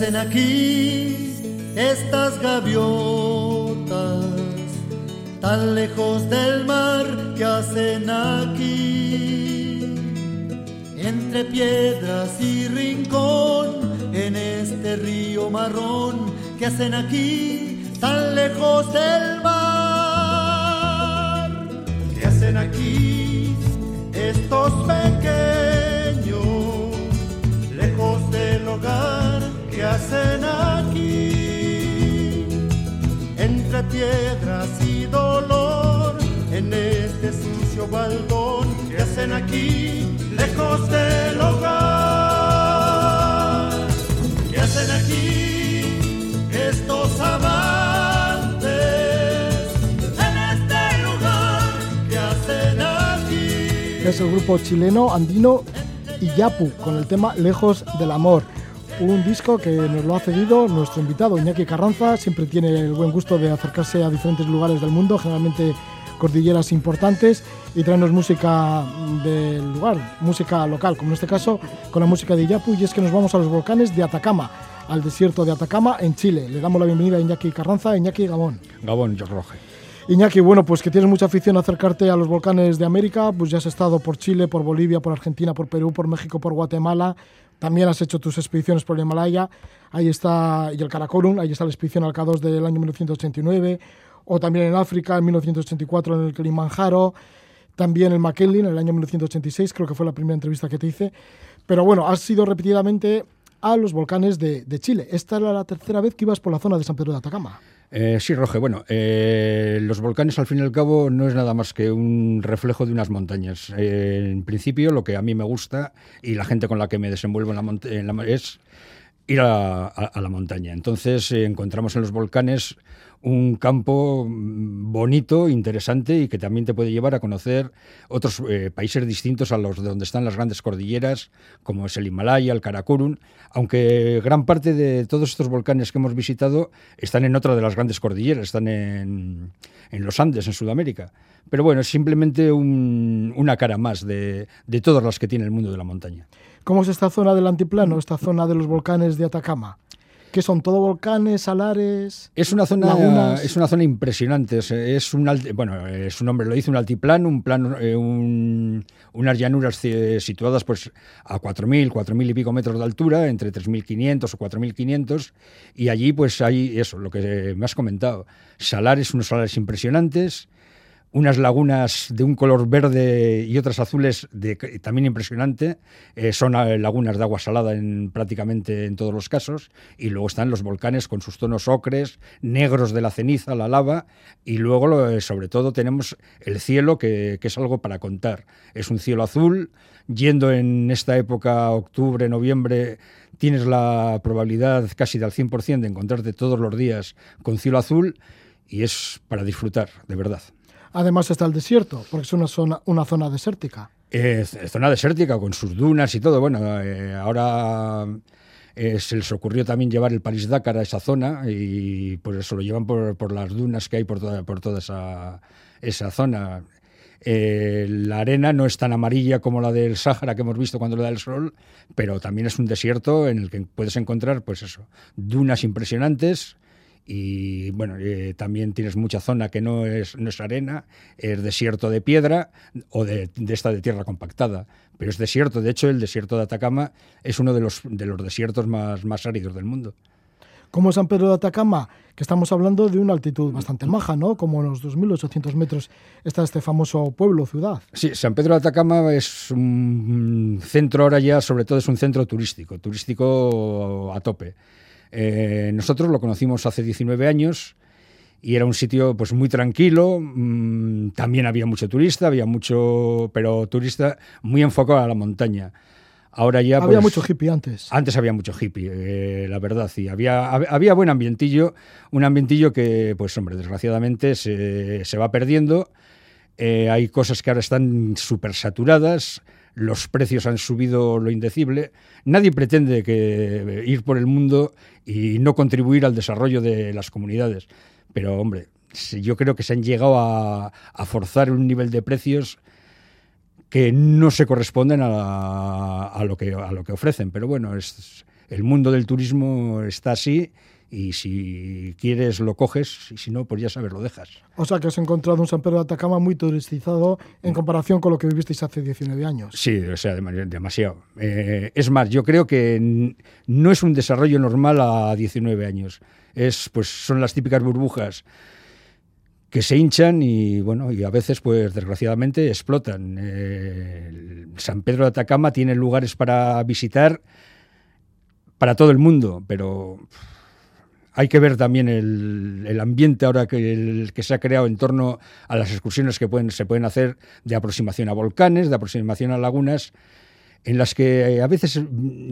Hacen aquí estas gaviotas tan lejos del mar? que hacen aquí? Entre piedras y rincón, en este río marrón, que hacen aquí tan lejos del mar? ¿Qué hacen aquí estos pequeños, lejos del hogar? ¿Qué hacen aquí? Entre piedras y dolor, en este sucio baldón, ¿qué hacen aquí? Lejos del hogar. ¿Qué hacen aquí estos amantes? En este lugar, ¿qué hacen aquí? Es el grupo chileno andino Iyapu con el tema Lejos del Amor un disco que nos lo ha cedido nuestro invitado Iñaki Carranza, siempre tiene el buen gusto de acercarse a diferentes lugares del mundo, generalmente cordilleras importantes, y traernos música del lugar, música local, como en este caso con la música de Iyapu, y es que nos vamos a los volcanes de Atacama, al desierto de Atacama, en Chile. Le damos la bienvenida a Iñaki Carranza, Iñaki Gabón. Gabón, yo Roge. Iñaki, bueno, pues que tienes mucha afición a acercarte a los volcanes de América, pues ya has estado por Chile, por Bolivia, por Argentina, por Perú, por México, por Guatemala, también has hecho tus expediciones por el Himalaya, ahí está, y el Karakorum, ahí está la expedición al K2 del año 1989, o también en África en 1984 en el Kilimanjaro, también en McKinley en el año 1986, creo que fue la primera entrevista que te hice. Pero bueno, has ido repetidamente a los volcanes de, de Chile. Esta era la tercera vez que ibas por la zona de San Pedro de Atacama. Eh, sí, Roge. Bueno, eh, los volcanes al fin y al cabo no es nada más que un reflejo de unas montañas. Eh, en principio, lo que a mí me gusta y la gente con la que me desenvuelvo en la, es ir a, la montaña. Entonces encontramos en los volcanes un campo mm, bonito, interesante y que también te puede llevar a conocer otros eh, países distintos a los de donde están las grandes cordilleras, como es el Himalaya, el Karakorum, aunque gran parte de todos estos volcanes que hemos visitado están en otra de las grandes cordilleras, están en, en los Andes, en Sudamérica. Pero bueno, es simplemente una cara más de, de todas las que tiene el mundo de la montaña. ¿Cómo es esta zona del antiplano, esta zona de los volcanes de Atacama? Que son todo volcanes, salares. Es una zona, es una zona impresionante. Es, un bueno, su nombre lo dice un altiplano, un plano, eh, unas llanuras situadas pues a 4.000, 4.000 y pico metros de altura, entre 3.500 o 4.500, y allí pues hay eso, lo que me has comentado, salares, unos salares impresionantes unas lagunas de un color verde y otras azules de, también impresionante. Eh, son eh, lagunas de agua salada en prácticamente en todos los casos. Y luego están los volcanes con sus tonos ocres, negros de la ceniza, la lava. Y luego, eh, sobre todo, tenemos el cielo, que, que, es algo para contar. Es un cielo azul. Yendo en esta época, octubre, noviembre, tienes la probabilidad casi del 100% de encontrarte todos los días con cielo azul. Y es para disfrutar, de verdad. Además está el desierto, porque es una zona, una zona desértica. Es zona desértica con sus dunas y todo. Bueno, eh, ahora eh, se les ocurrió también llevar el París-Dakar a esa zona y por eso lo llevan por, las dunas que hay por toda, por toda esa, esa zona. Eh, la arena no es tan amarilla como la del Sáhara que hemos visto cuando le da el sol, pero también es un desierto en el que puedes encontrar, pues eso, dunas impresionantes, y bueno, eh, también tienes mucha zona que no es, no es arena, es desierto de piedra o de, esta de tierra compactada, pero es desierto. De hecho, el desierto de Atacama es uno de los, de los desiertos más, más áridos del mundo. Como San Pedro de Atacama, que estamos hablando de una altitud bastante maja, ¿no? Como los 2.800 metros está este famoso pueblo, ciudad. Sí, San Pedro de Atacama es un centro ahora ya, sobre todo es un centro turístico, turístico a tope. Eh, nosotros lo conocimos hace 19 años y era un sitio pues muy tranquilo, mm, también había mucho turista, había mucho, pero turista muy enfocado a la montaña. Ahora ya Había pues, mucho hippie antes. Antes había mucho hippie, eh, la verdad, sí. Había, hab- había buen ambientillo, un ambientillo que, pues hombre, desgraciadamente se, se va perdiendo. Eh, hay cosas que ahora están súper saturadas, los precios han subido lo indecible. Nadie pretende que ir por el mundo y no contribuir al desarrollo de las comunidades. Pero, hombre, yo creo que se han llegado a, a forzar un nivel de precios que no se corresponden a, a lo, que, a lo que ofrecen. Pero bueno, es, el mundo del turismo está así y si quieres lo coges y si no, pues ya sabes, lo dejas. O sea que has encontrado un San Pedro de Atacama muy turistizado en comparación con lo que vivisteis hace 19 años. Sí, o sea, dem- demasiado. Eh, es más, yo creo que no es un desarrollo normal a 19 años. Es, pues, son las típicas burbujas que se hinchan y bueno y a veces pues desgraciadamente explotan. Eh, San Pedro de Atacama tiene lugares para visitar para todo el mundo, pero hay que ver también el, ambiente ahora que, se ha creado en torno a las excursiones que pueden, se pueden hacer de aproximación a volcanes, de aproximación a lagunas, en las que a veces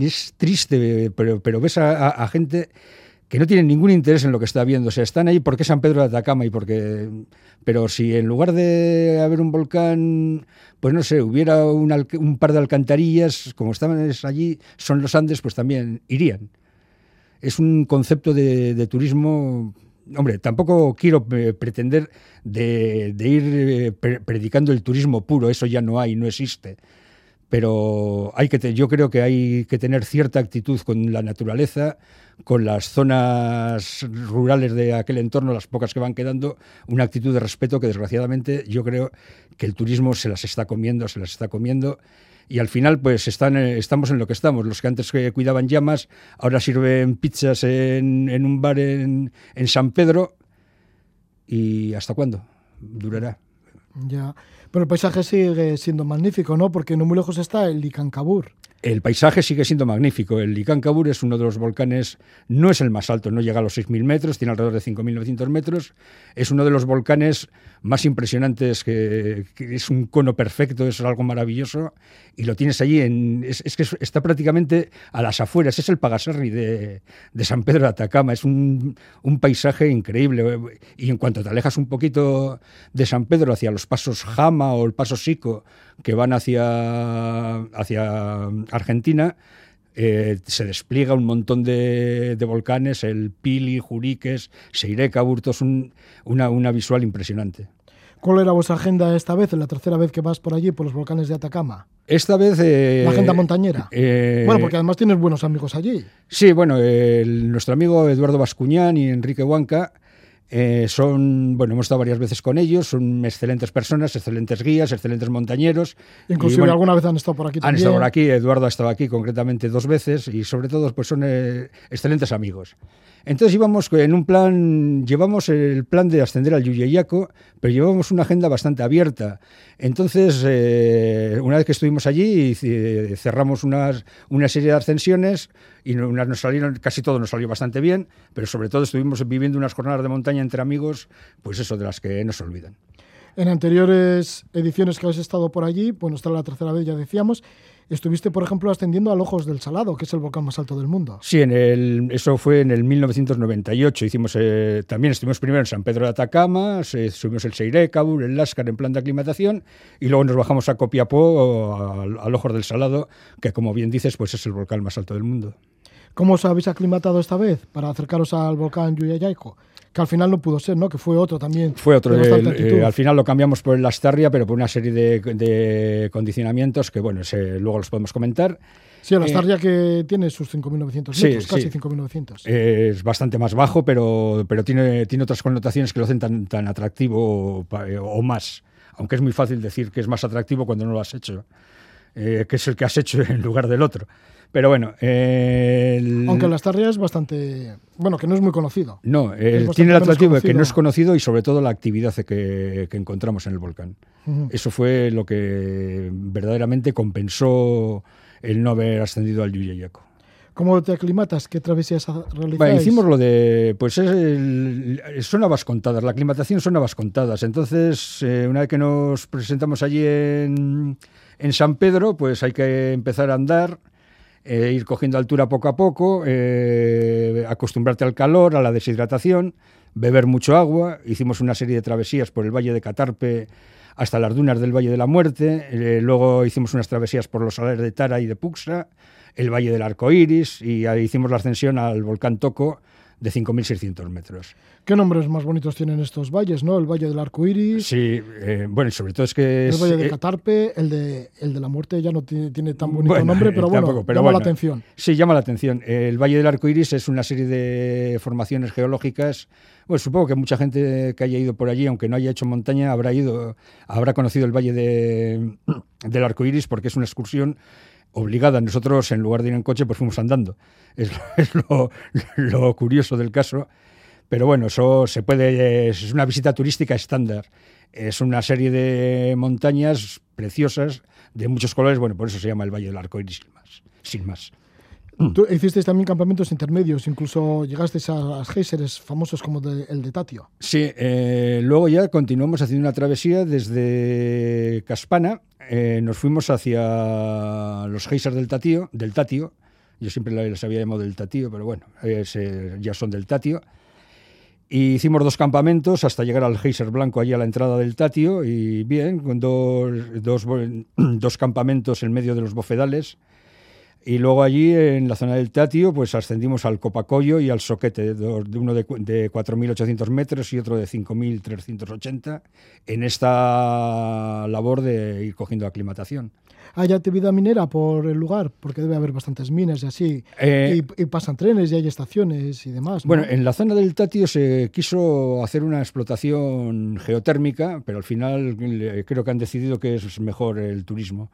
es triste, pero, pero ves a, gente que no tienen ningún interés en lo que está viendo. O sea, están ahí porque San Pedro de Atacama y porque... Pero si en lugar de haber un volcán, pues no sé, hubiera un, un par de alcantarillas, como estaban allí, son los Andes, pues también irían. Es un concepto de, de turismo... Hombre, tampoco quiero eh, pretender de, de ir eh, pre- predicando el turismo puro, eso ya no hay, no existe pero hay que yo creo que hay que tener cierta actitud con la naturaleza, con las zonas rurales de aquel entorno, las pocas que van quedando, una actitud de respeto que desgraciadamente yo creo que el turismo se las está comiendo, se las está comiendo. Y al final, pues están, eh, estamos en lo que estamos. Los que antes que cuidaban llamas, ahora sirven pizzas en, un bar en, en San Pedro. ¿Y hasta cuándo? Durará. Ya. Pero el paisaje sigue siendo magnífico, ¿no? Porque no muy lejos está el Licancabur. El paisaje sigue siendo magnífico. El Licancabur es uno de los volcanes, no es el más alto, no llega a los 6.000 metros, tiene alrededor de 5.900 metros. Es uno de los volcanes más impresionantes, es un cono perfecto, es algo maravilloso. Y lo tienes allí, es, que es- está prácticamente a las afueras, es el Pagasarri de, de San Pedro de Atacama. Es un, un paisaje increíble. Y en cuanto te alejas un poquito de San Pedro hacia los pasos Jama o el paso Sico, que van hacia, hacia Argentina, eh, se despliega un montón de, de volcanes, el Pili, Juriques, Seireca, Burtos, un, una, una visual impresionante. ¿Cuál era vuestra agenda esta vez, la tercera vez que vas por allí, por los volcanes de Atacama? Esta vez... eh, La agenda montañera. eh, bueno, porque además tienes buenos amigos allí. Sí, bueno, el- nuestro amigo Eduardo Bascuñán y Enrique Huanca eh, son, bueno, hemos estado varias veces con ellos, son excelentes personas, excelentes guías, excelentes montañeros. Y, Inclusive bueno, alguna vez han estado por aquí Han también. estado por aquí, Eduardo ha estado aquí concretamente dos veces y sobre todo pues son eh, excelentes amigos. Entonces íbamos en un plan, llevamos el plan de ascender al Yuyeyaco, pero llevamos una agenda bastante abierta. Entonces, eh, una vez que estuvimos allí, cerramos unas, una serie de ascensiones y nos salieron, casi todo nos salió bastante bien, pero sobre todo estuvimos viviendo unas jornadas de montaña entre amigos, pues eso, de las que no se olvidan. En anteriores ediciones que habéis estado por allí, bueno, esta es la tercera vez, ya decíamos, estuviste, por ejemplo, ascendiendo al Ojos del Salado, que es el volcán más alto del mundo. Sí, en el, eso fue en el 1998. Hicimos, eh, también estuvimos primero en San Pedro de Atacama, se- subimos el Seirecabur, el Láscar en plan de aclimatación y luego nos bajamos a Copiapó, al, al Ojos del Salado, que como bien dices, pues es el volcán más alto del mundo. ¿Cómo os habéis aclimatado esta vez para acercaros al volcán Yuyayaico? Que al final no pudo ser, ¿no? Que fue otro también. Fue otro, el- eh, al final lo cambiamos por el Astarria, pero por una serie de, de condicionamientos que, bueno, se- luego los podemos comentar. Sí, el eh, Astarria que tiene sus 5.900 sí, metros, casi sí. 5.900. Es bastante más bajo, pero, pero tiene, tiene otras connotaciones que lo hacen tan, tan atractivo eh, o más. Aunque es muy fácil decir que es más atractivo cuando no lo has hecho, eh, que es el que has hecho en lugar del otro. Pero bueno, eh, el- Aunque Astarria es bastante. Bueno, que no es muy conocido. no, eh, tiene el atractivo de que no es conocido y sobre todo la actividad que, que encontramos en el volcán. Eso fue lo que verdaderamente compensó el no haber ascendido al Yuyeyaco. ¿Cómo te aclimatas? ¿Qué travesías realizáis? Bueno, hicimos lo de, pues es el- son habas contadas, la aclimatación son habas contadas. Entonces, eh, una vez que nos presentamos allí en, en San Pedro, pues hay que empezar a andar, eh, ir cogiendo altura poco a poco, eh, acostumbrarte al calor, a la deshidratación, beber mucho agua. Hicimos una serie de travesías por el Valle de Catarpe hasta las dunas del Valle de la Muerte. eh, luego hicimos unas travesías por los salares de Tara y de Puxa, el Valle del Arco Iris, y hicimos la ascensión al volcán Toco de 5.600 metros. ¿Qué nombres más bonitos tienen estos valles, no? El Valle del Arco Iris, Sí, eh, bueno, sobre todo es que el es, Valle de eh, Catarpe, el de, el de la Muerte ya no tiene, tiene tan bonito Bueno, nombre, pero bueno, tampoco, pero llama la atención. Sí, llama la atención. El Valle del Arco Iris es una serie de formaciones geológicas. Bueno, supongo que mucha gente que haya ido por allí, aunque no haya hecho montaña, habrá ido, habrá conocido el Valle de- del Arco Iris porque es una excursión obligada. Nosotros, en lugar de ir en coche, pues fuimos andando. Es, es lo, curioso del caso. Pero bueno, eso se puede, es una visita turística estándar. Es una serie de montañas preciosas, de muchos colores. Bueno, por eso se llama el Valle del Arco Iris. Sin más. Tú hicisteis también campamentos intermedios, incluso llegasteis a las géiseres famosos como de- el de Tatio. Sí, eh, luego ya continuamos haciendo una travesía desde Caspana. eh, nos fuimos hacia los geysers del Tatio, del Tatio. Yo siempre les había llamado del Tatio, pero bueno, es, eh, ya son del Tatio. Y hicimos dos campamentos hasta llegar al geyser blanco, allí a la entrada del Tatio. Y bien, con dos, dos, dos campamentos en medio de los bofedales. Y luego allí, en la zona del Tatio, pues ascendimos al Copacoyo y al Soquete, de uno de 4.800 metros y otro de 5.380, en esta labor de ir cogiendo aclimatación. ¿Hay actividad minera por el lugar? Porque debe haber bastantes minas y así. Eh, y, y pasan trenes y hay estaciones y demás. ¿no? Bueno, en la zona del Tatio se quiso hacer una explotación geotérmica, pero al final eh, creo que han decidido que es mejor el turismo.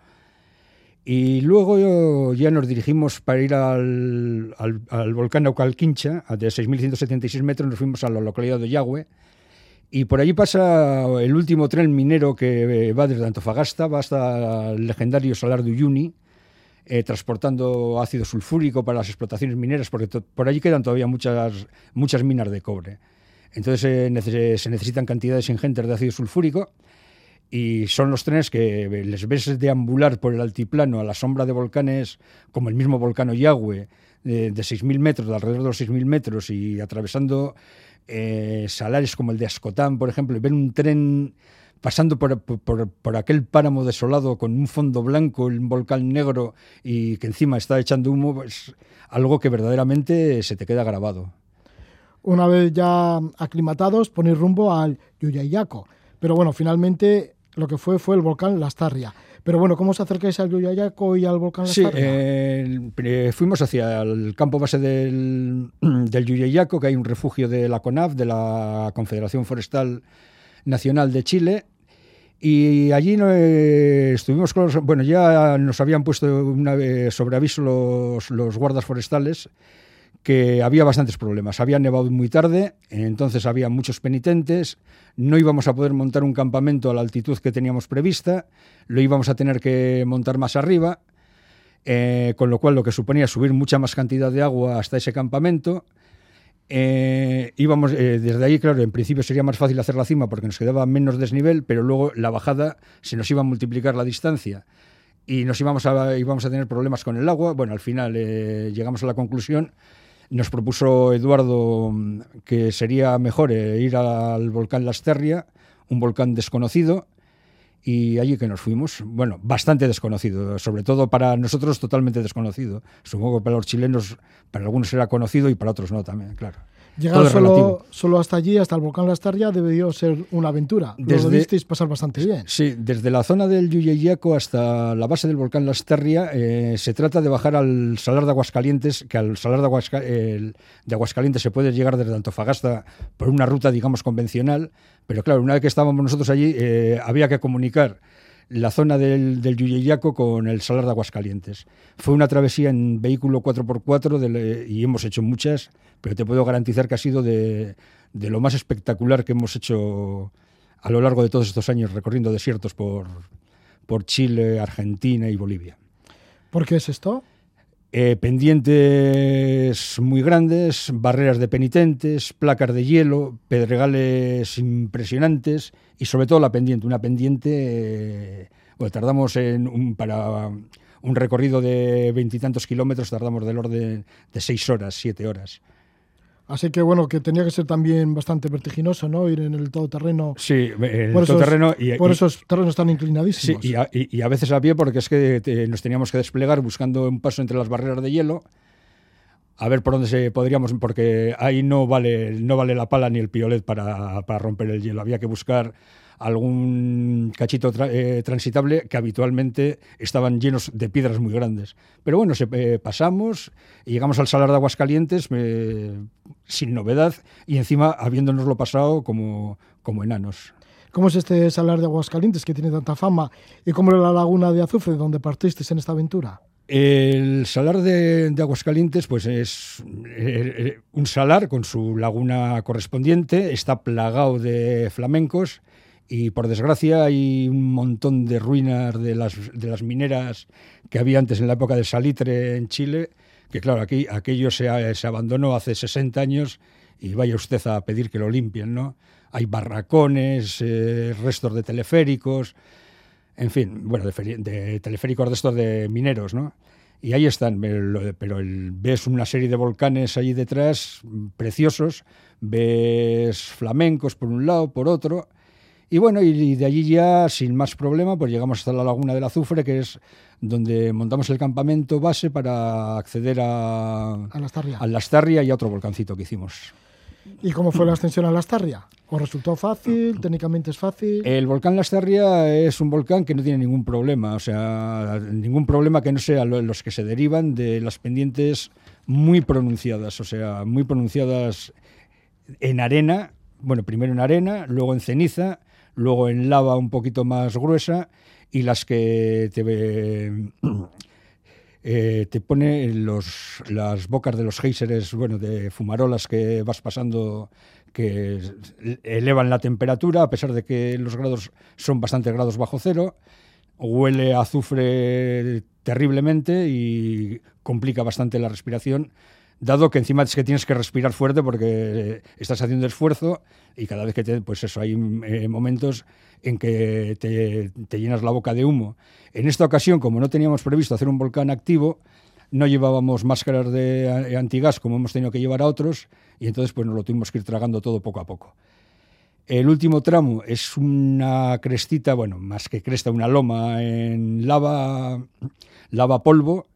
Y luego ya nos dirigimos para ir al, al- al volcán Naucalquincha, de 6.176 metros, nos fuimos a la localidad de Yagüe, y por allí pasa el último tren minero que eh, va desde Antofagasta, va hasta el legendario Salar de Uyuni, eh, transportando ácido sulfúrico para las explotaciones mineras, porque por allí quedan todavía muchas, muchas minas de cobre. Entonces eh, nece- se necesitan cantidades ingentes de ácido sulfúrico y son los trenes que les ves deambular por el altiplano a la sombra de volcanes como el mismo volcán Oyagüe, de, de 6.000 metros, de alrededor de los 6.000 metros, y atravesando eh, salares como el de Ascotán, por ejemplo, y ver un tren pasando por, por- por aquel páramo desolado con un fondo blanco, un volcán negro y que encima está echando humo, es algo que verdaderamente se te queda grabado. Una vez ya aclimatados, ponéis rumbo al Yuyayaco. Pero bueno, finalmente lo que fue fue el volcán Lastarria. Pero bueno, ¿cómo os acercáis al Yuyayaco y al volcán Sí, Lastarria? eh, eh, fuimos hacia el campo base del, del Yuyeyaco, que hay un refugio de la CONAF, de la Confederación Forestal Nacional de Chile. Y allí no, eh, estuvimos con los, Bueno, ya nos habían puesto una sobre aviso los, los guardas forestales que había bastantes problemas. Había nevado muy tarde, entonces había muchos penitentes, no íbamos a poder montar un campamento a la altitud que teníamos prevista, lo íbamos a tener que montar más arriba, eh, con lo cual lo que suponía subir mucha más cantidad de agua hasta ese campamento. Eh, íbamos eh, desde ahí, claro, en principio sería más fácil hacer la cima porque nos quedaba menos desnivel, pero luego la bajada se nos iba a multiplicar la distancia y nos íbamos a, íbamos a tener problemas con el agua. Bueno, al final eh, llegamos a la conclusión. Nos propuso Eduardo mm, que sería mejor eh, ir al volcán Lasterria, un volcán desconocido, y allí que nos fuimos, bueno, bastante desconocido, sobre todo para nosotros totalmente desconocido. Supongo que para los chilenos, para algunos era conocido y para otros no también, claro. Llegar solo, solo hasta allí, hasta el volcán Lastarria, debió ser una aventura. Lo Desde- debisteis pasar bastante bien. Sí, desde la zona del Yuyeyaco hasta la base del volcán Lasterria eh, se trata de bajar al Salar de Aguascalientes, que al Salar de, Aguasca- el- de Aguascalientes se puede llegar desde Antofagasta por una ruta, digamos, convencional, pero claro, una vez que estábamos nosotros allí, eh, había que comunicar la zona del, del Yuyeyaco con el Salar de Aguascalientes. Fue una travesía en vehículo 4x4 del- y hemos hecho muchas, pero te puedo garantizar que ha sido de, de lo más espectacular que hemos hecho a lo largo de todos estos años recorriendo desiertos por, por Chile, Argentina y Bolivia. ¿Por qué es esto? Eh, pendientes muy grandes, barreras de penitentes, placas de hielo, pedregales impresionantes y sobre todo la pendiente. Una pendiente, eh, bueno, tardamos en para un recorrido de veintitantos kilómetros, tardamos del orden de seis horas, siete horas. Así que bueno, que tenía que ser también bastante vertiginoso, ¿no? Ir en el todoterreno. Sí, el por todoterreno. y, por esos terrenos tan inclinadísimos. Sí, y a, veces a pie porque es que nos teníamos que desplegar buscando un paso entre las barreras de hielo a ver por dónde se podríamos, porque ahí no vale, no vale la pala ni el piolet para, para romper el hielo. Había que buscar algún cachito eh, transitable que habitualmente estaban llenos de piedras muy grandes. Pero bueno, se, eh, pasamos y llegamos al Salar de Aguascalientes eh, sin novedad y encima habiéndonoslo pasado como, como enanos. ¿Cómo es este Salar de Aguascalientes que tiene tanta fama? ¿Y cómo era la laguna de Azufre donde partisteis en esta aventura? El salar de, de, Aguascalientes pues es un salar con su laguna correspondiente, está plagado de flamencos y por desgracia hay un montón de ruinas de las, de las mineras que había antes en la época del salitre en Chile, que claro, aquí aquello se, se abandonó hace 60 años y vaya usted a pedir que lo limpien, ¿no? Hay barracones, eh, restos de teleféricos, en fin, bueno, de, teleféricos de estos de mineros, ¿no? Y ahí están, pero ves una serie de volcanes ahí detrás, preciosos, ves flamencos por un lado, por otro, y bueno, y de allí ya, sin más problema, pues llegamos hasta la laguna del Azufre, que es donde montamos el campamento base para acceder a, a Lastarria. a Lastarria y a otro volcancito que hicimos. ¿Y cómo fue la ascensión a Lastarria? ¿Os resultó fácil? ¿Técnicamente es fácil? El volcán Lastarria es un volcán que no tiene ningún problema, o sea, ningún problema que no sea los que se derivan de las pendientes muy pronunciadas, o sea, muy pronunciadas en arena, bueno, primero en arena, luego en ceniza luego en lava un poquito más gruesa y las que te, eh, te pone los, las bocas de los géiseres, bueno, de fumarolas que vas pasando que elevan la temperatura a pesar de que los grados son bastante grados bajo cero. Huele a azufre terriblemente y complica bastante la respiración dado que encima es que tienes que respirar fuerte porque estás haciendo esfuerzo y cada vez que te, pues eso, hay eh, momentos en que te, llenas la boca de humo. En esta ocasión, como no teníamos previsto hacer un volcán activo, no llevábamos máscaras de antigas como hemos tenido que llevar a otros y entonces pues nos lo tuvimos que ir tragando todo poco a poco. El último tramo es una crestita, bueno, más que cresta, una loma en lava, lava polvo,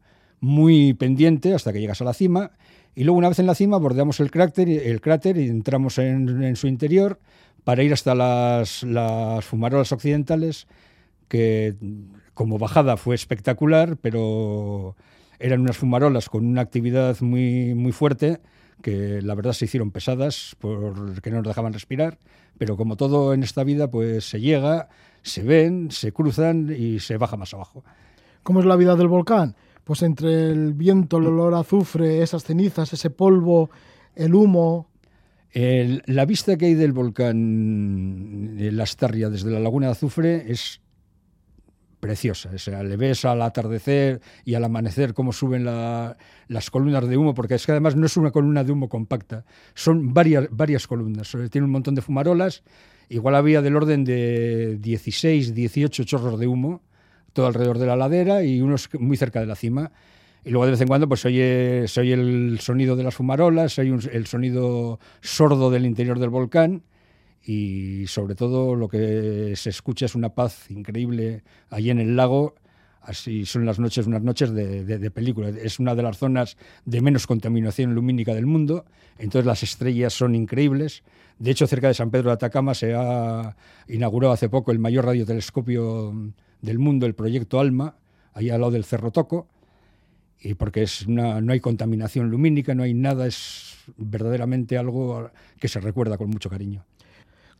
muy pendiente hasta que llegas a la cima y luego una vez en la cima bordeamos el cráter, el cráter y entramos en, su interior para ir hasta las, las fumarolas occidentales, que como bajada fue espectacular, pero eran unas fumarolas con una actividad muy, muy fuerte que la verdad se hicieron pesadas porque no nos dejaban respirar, pero como todo en esta vida, pues se llega, se ven, se cruzan y se baja más abajo. ¿Cómo es la vida del volcán? Pues entre el viento, el olor a azufre, esas cenizas, ese polvo, el humo. la vista que hay del volcán de Lastarria desde la laguna de azufre es preciosa. O sea, le ves al atardecer y al amanecer cómo suben las columnas de humo, porque es que además no es una columna de humo compacta, son varias, varias columnas. Tiene un montón de fumarolas, igual había del orden de 16, 18 chorros de humo todo alrededor de la ladera y unos muy cerca de la cima. Y luego de vez en cuando pues se oye, el sonido de las fumarolas, se oye el sonido sordo del interior del volcán y sobre todo lo que se escucha es una paz increíble allí en el lago. Así son las noches, unas noches de, de, película. Es una de las zonas de menos contaminación lumínica del mundo, entonces las estrellas son increíbles. De hecho, cerca de San Pedro de Atacama se ha inaugurado hace poco el mayor radiotelescopio del mundo el proyecto ALMA, ahí al lado del Cerro Toco, y porque es no hay contaminación lumínica, no hay nada, es verdaderamente algo que se recuerda con mucho cariño.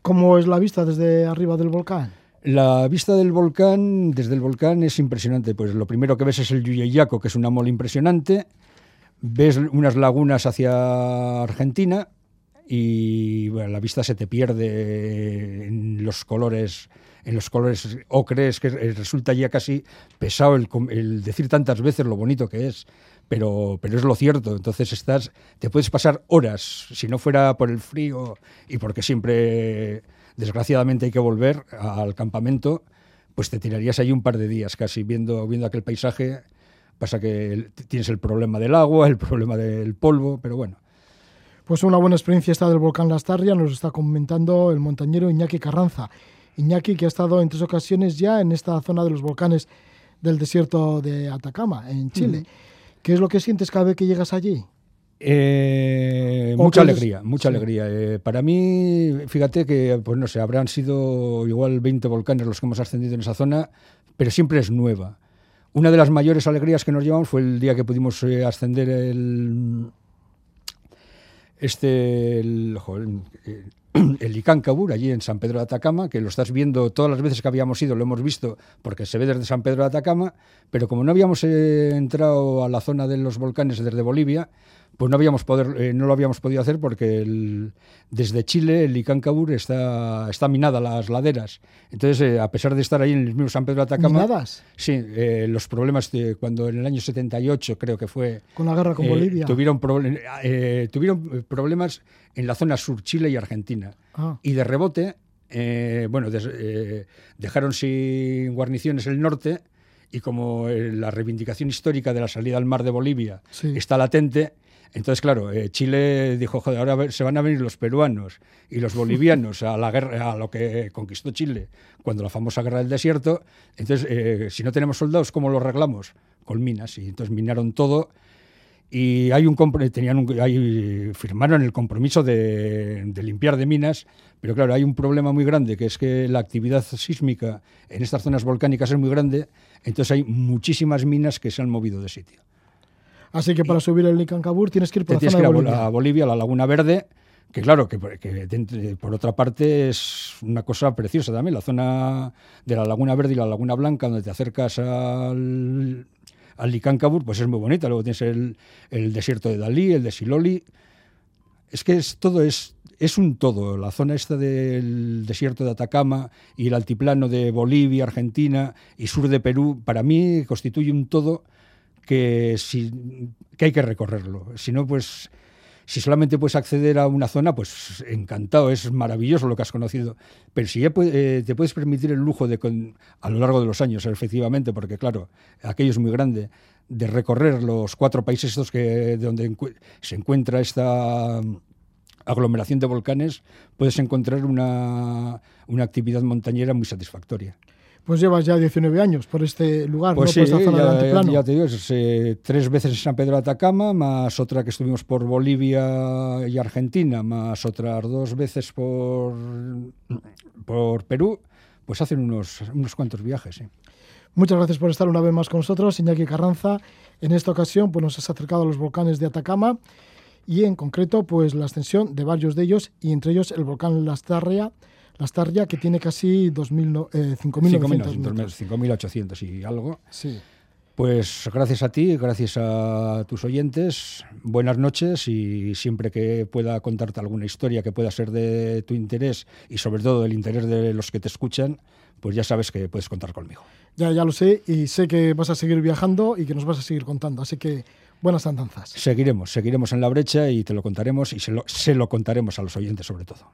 ¿Cómo es la vista desde arriba del volcán? La vista del volcán, desde el volcán, es impresionante. Pues lo primero que ves es el Yuyeyaco, que es una mole impresionante. Ves unas lagunas hacia Argentina y la vista se te pierde en los colores en los colores ocres, que resulta ya casi pesado el, decir tantas veces lo bonito que es, pero, pero es lo cierto. Entonces estás, te puedes pasar horas, si no fuera por el frío y porque siempre, desgraciadamente, hay que volver al campamento, pues te tirarías ahí un par de días casi viendo, viendo aquel paisaje. Pasa que tienes el problema del agua, el problema del polvo, pero bueno. Pues una buena experiencia esta del volcán Lastarria, nos está comentando el montañero Iñaki Carranza. Iñaki que ha estado en tres ocasiones ya en esta zona de los volcanes del desierto de Atacama, en Chile. ¿Qué es lo que sientes cada vez que llegas allí? Eh, mucha alegría, mucha alegría. Eh, para mí, fíjate que, pues no sé, habrán sido igual 20 volcanes los que hemos ascendido en esa zona, pero siempre es nueva. Una de las mayores alegrías que nos llevamos fue el día que pudimos eh, ascender el, este, el, el Icáncabur, allí en San Pedro de Atacama, que lo estás viendo todas las veces que habíamos ido, lo hemos visto porque se ve desde San Pedro de Atacama, pero como no habíamos eh, entrado a la zona de los volcanes desde Bolivia, pues no, habíamos poder, eh, no lo habíamos podido hacer porque desde Chile el Icancabur está, está minada las laderas. Entonces, eh, a pesar de estar ahí en el mismo San Pedro de Atacama... ¿Minadas? Sí, eh, los problemas de cuando en el año 78 creo que fue... Con la guerra con Bolivia. Tuvieron, tuvieron problemas en la zona sur, Chile y Argentina. Ah. Y de rebote, bueno, dejaron sin guarniciones el norte y como la reivindicación histórica de la salida al mar de Bolivia está latente, entonces, claro, eh, Chile dijo, ahora se van a venir los peruanos y los bolivianos a la guerra, a lo que conquistó Chile cuando la famosa guerra del desierto. Entonces, eh, si no tenemos soldados, ¿cómo lo arreglamos? Con minas. Y entonces minaron todo y hay un tenían un, firmaron el compromiso de, limpiar de minas, pero claro, hay un problema muy grande, que es que la actividad sísmica en estas zonas volcánicas es muy grande, entonces hay muchísimas minas que se han movido de sitio. Así que para subir el Licancabur tienes que ir por la zona de Bolivia. a Bolivia, a la Laguna Verde, que claro, que, por otra parte es una cosa preciosa también, la zona de la Laguna Verde y la Laguna Blanca, donde te acercas al, al Licancabur, pues es muy bonita. Luego tienes el, el, desierto de Dalí, el de Siloli. Es que es todo es, es un todo. La zona esta del desierto de Atacama y el altiplano de Bolivia, Argentina y sur de Perú, para mí constituye un todo que, si, que hay que recorrerlo. Si no, pues si solamente puedes acceder a una zona, pues encantado, es maravilloso lo que has conocido. Pero si ya eh, te puedes permitir el lujo de, a lo largo de los años, efectivamente, porque claro, aquello es muy grande, de recorrer los cuatro países estos que, donde se encuentra esta aglomeración de volcanes, puedes encontrar una, una actividad montañera muy satisfactoria. Pues llevas ya 19 años por este lugar, pues ¿no? por esta zona ya, del ya te digo, eh, tres veces en San Pedro de Atacama, más otra que estuvimos por Bolivia y Argentina, más otras dos veces por, por Perú, pues hacen unos, unos cuantos viajes. Sí. Muchas gracias por estar una vez más con nosotros, Iñaki Carranza. En esta ocasión pues, nos has acercado a los volcanes de Atacama y en concreto pues la ascensión de varios de ellos y entre ellos el volcán Lastarria, la Starria, que tiene casi 5.800 eh, y algo. Sí. Pues gracias a ti, gracias a tus oyentes, buenas noches y siempre que pueda contarte alguna historia que pueda ser de tu interés y sobre todo del interés de los que te escuchan, pues ya sabes que puedes contar conmigo. Ya, ya lo sé y sé que vas a seguir viajando y que nos vas a seguir contando, así que buenas andanzas. Seguiremos, seguiremos en la brecha y te lo contaremos y se lo, se lo contaremos a los oyentes sobre todo.